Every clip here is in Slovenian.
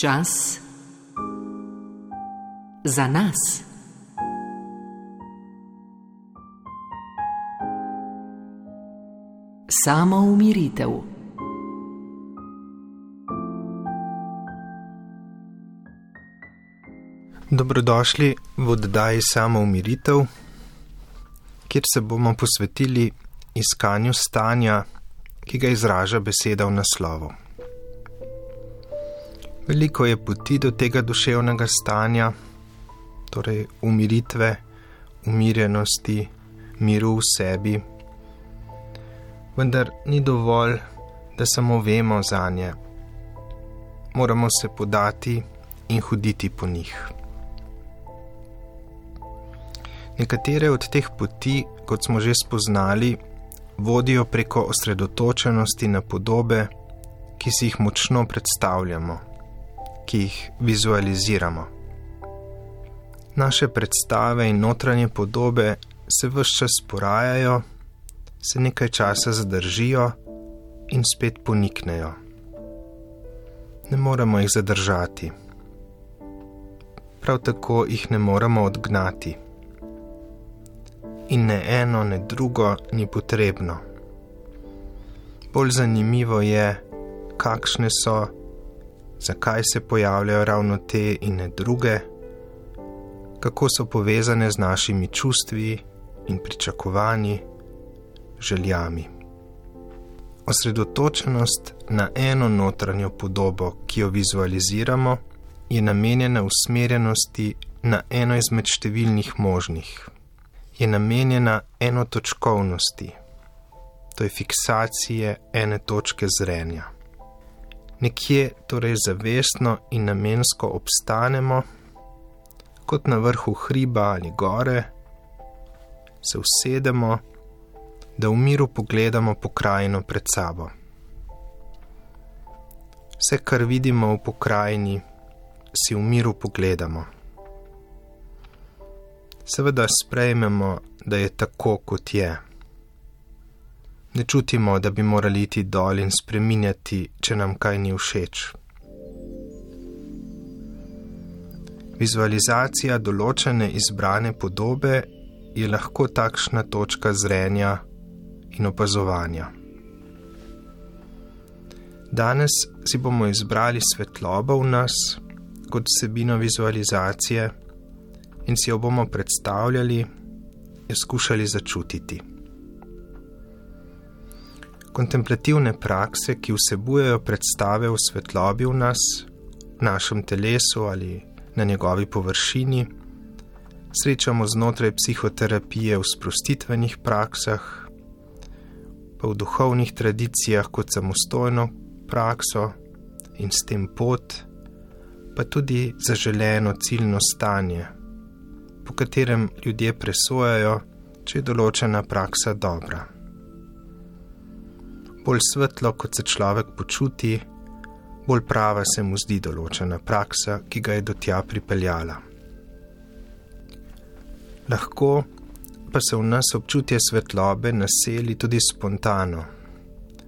Čas za nas. Samo umiritev. Dobrodošli v oddaji Samo umiritev, kjer se bomo posvetili iskanju stanja, ki ga izraža beseda v naslovu. Veliko je poti do tega duševnega stanja, torej umiritve, umirjenosti, miru v sebi. Vendar ni dovolj, da samo vemo za nje. Moramo se podati in hoditi po njih. Nekatere od teh poti, kot smo že spoznali, vodijo preko osredotočenosti na podobe, ki si jih močno predstavljamo, ki jih vizualiziramo. Naše predstave in notranje podobe se vse čas porajajo, se nekaj časa zadržijo in spet poniknejo. Ne moremo jih zadržati, prav tako jih ne moremo odgnati in ne eno, ne drugo ni potrebno. Bolj zanimivo je, kakšne so, zakaj se pojavljajo ravno te in ne druge, kako so povezane z našimi čustvi in pričakovanji, željami. Osredotočenost na eno notranjo podobo, ki jo vizualiziramo, je namenjena usmerjenosti na eno izmed številnih možnih je namenjena enotočkovnosti, to je fiksacije ene točke zrenja. Nekje torej zavestno in namensko obstanemo, kot na vrhu hriba ali gore, se usedemo, da v miru pogledamo pokrajino pred sabo. Vse, kar vidimo v pokrajini, si v miru pogledamo seveda sprejmemo, da je tako, kot je. Ne čutimo, da bi morali iti dol in spreminjati, če nam kaj ni všeč. Vizualizacija določene izbrane podobe je lahko takšna točka zrenja in opazovanja. Danes si bomo izbrali svetlobo v nas kot vsebino vizualizacije in si jo bomo predstavljali in skušali začutiti. Kontemplativne prakse, ki vsebujejo predstave v svetlobi v nas, v našem telesu ali na njegovi površini, srečamo znotraj psihoterapije v sprostitvenih praksah, pa v duhovnih tradicijah kot samostojno prakso in s tem pot, pa tudi zaželeno ciljno stanje po katerem ljudje presojajo, če je določena praksa dobra. Bolj svetlo, kot se človek počuti, bolj prava se mu zdi določena praksa, ki ga je do tja pripeljala. Lahko pa se v nas občutje svetlobe naseli tudi spontano,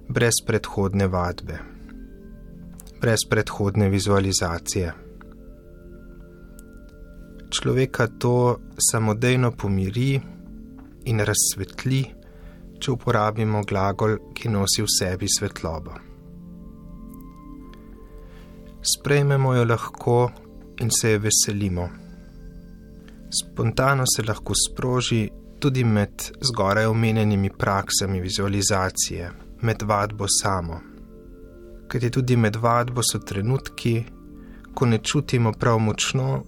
brez predhodne vadbe, brez predhodne vizualizacije človeka to samodejno pomiri in razsvetli, če uporabimo glagol, ki nosi v sebi svetlobo. Sprejmemo jo lahko in se je veselimo. Spontano se lahko sproži tudi med zgoraj omenjenimi praksami vizualizacije, med vadbo samo. Ker je tudi med vadbo so trenutki, ko ne čutimo prav močno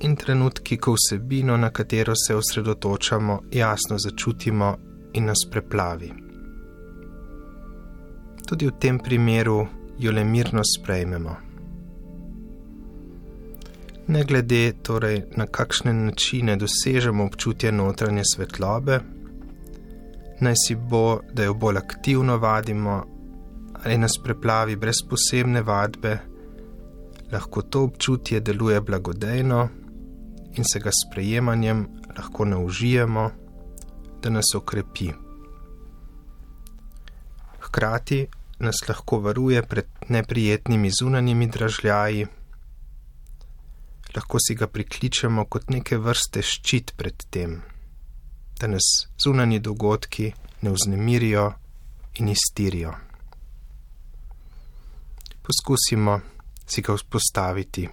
in trenutki, ko vsebino, na katero se osredotočamo, jasno začutimo in nas preplavi. Tudi v tem primeru jo le mirno sprejmemo. Ne glede torej na kakšne načine dosežemo občutje notranje svetlobe, naj si bo, da jo bolj aktivno vadimo ali nas preplavi brez posebne vadbe, lahko to občutje deluje blagodejno in se ga sprejemanjem lahko naužijemo, da nas okrepi. Hkrati nas lahko varuje pred neprijetnimi zunanjimi dražljaji. Lahko si ga prikličemo kot neke vrste ščit pred tem, da nas zunani dogodki ne vznemirijo in iztirijo. Poskusimo si ga vzpostaviti.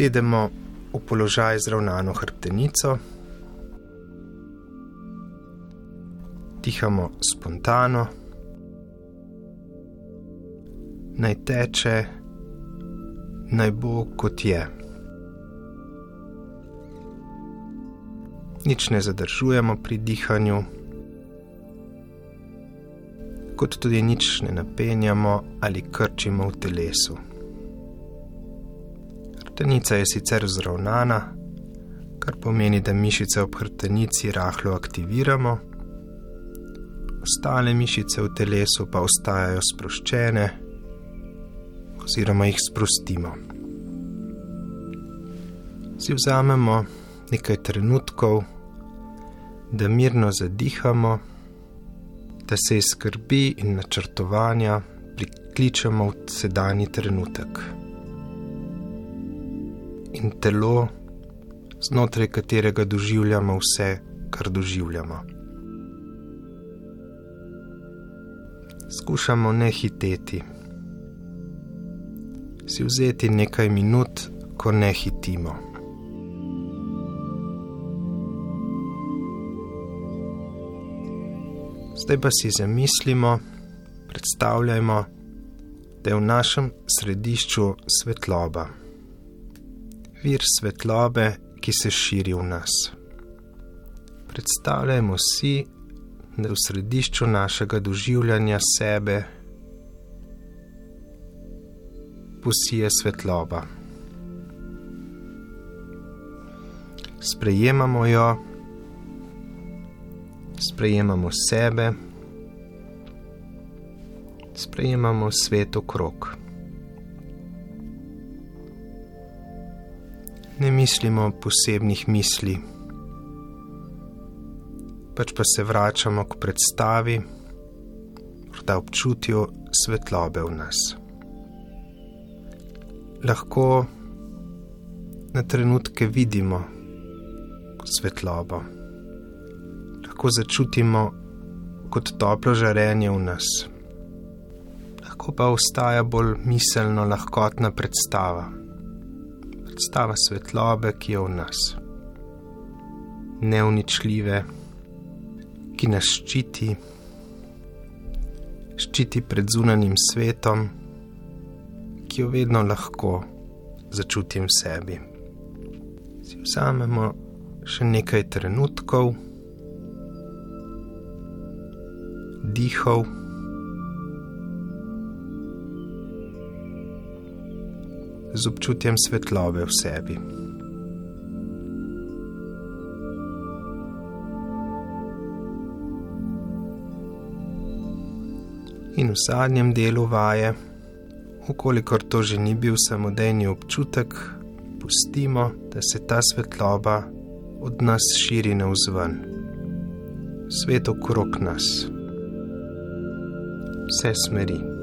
Sedemo v položaj z ravnano hrbtenico, dihamo spontano, naj teče, naj bo kot je. Nič ne zadržujemo pri dihanju, kot tudi nič ne napenjamo ali krčimo v telesu. Hrtenica je sicer zravnana, kar pomeni, da mišice ob hrtenici rahlo aktiviramo, ostale mišice v telesu pa ostajajo sproščene oziroma jih sprostimo. Si vzamemo nekaj trenutkov, da mirno zadihamo, da se iz skrbi in načrtovanja prikličemo v sedanji trenutek in telo, znotraj katerega doživljamo vse, kar doživljamo. Skušamo ne hiteti, si vzeti nekaj minut, ko ne hitimo. Zdaj pa si zamislimo, predstavljajmo, da je v našem središču svetloba vir svetlobe, ki se širi v nas. Predstavljajmo si, da v središču našega doživljanja sebe posije svetloba. Sprejemamo jo, sprejemamo sebe, sprejemamo svet okrog. Ne mislimo posebnih misli, pač pa se vračamo k predstavi, morda občutju svetlobe v nas. Lahko na trenutke vidimo svetlobo, lahko začutimo kot toplo žarenje v nas, lahko pa ostaja bolj miselno lahkotna predstava predstava svetlobe, ki je v nas, neuničljive, ki nas ščiti, ščiti pred zunanim svetom, ki jo vedno lahko začutim v sebi. Si vzamemo še nekaj trenutkov, dihov. Z občutjem svetlobe v sebi. In v zadnjem delu vaje, ukolikor to že ni bil samodejni občutek, pustimo, da se ta svetloba od nas širi navzven, svet okrog nas, vse smeri.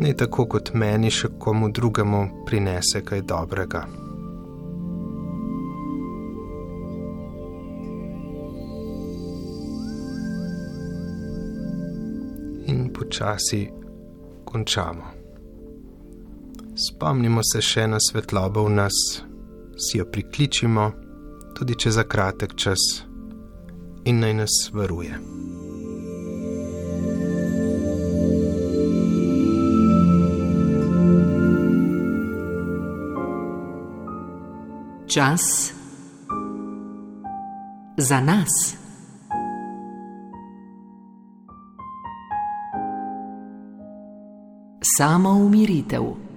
Ne tako kot meni, še komu drugemu prinese kaj dobrega. In počasi končamo. Spomnimo se še na svetlobo v nas, si jo prikličimo, tudi če za kratek čas, in naj nas varuje. Čas za nas. Samo umiritev.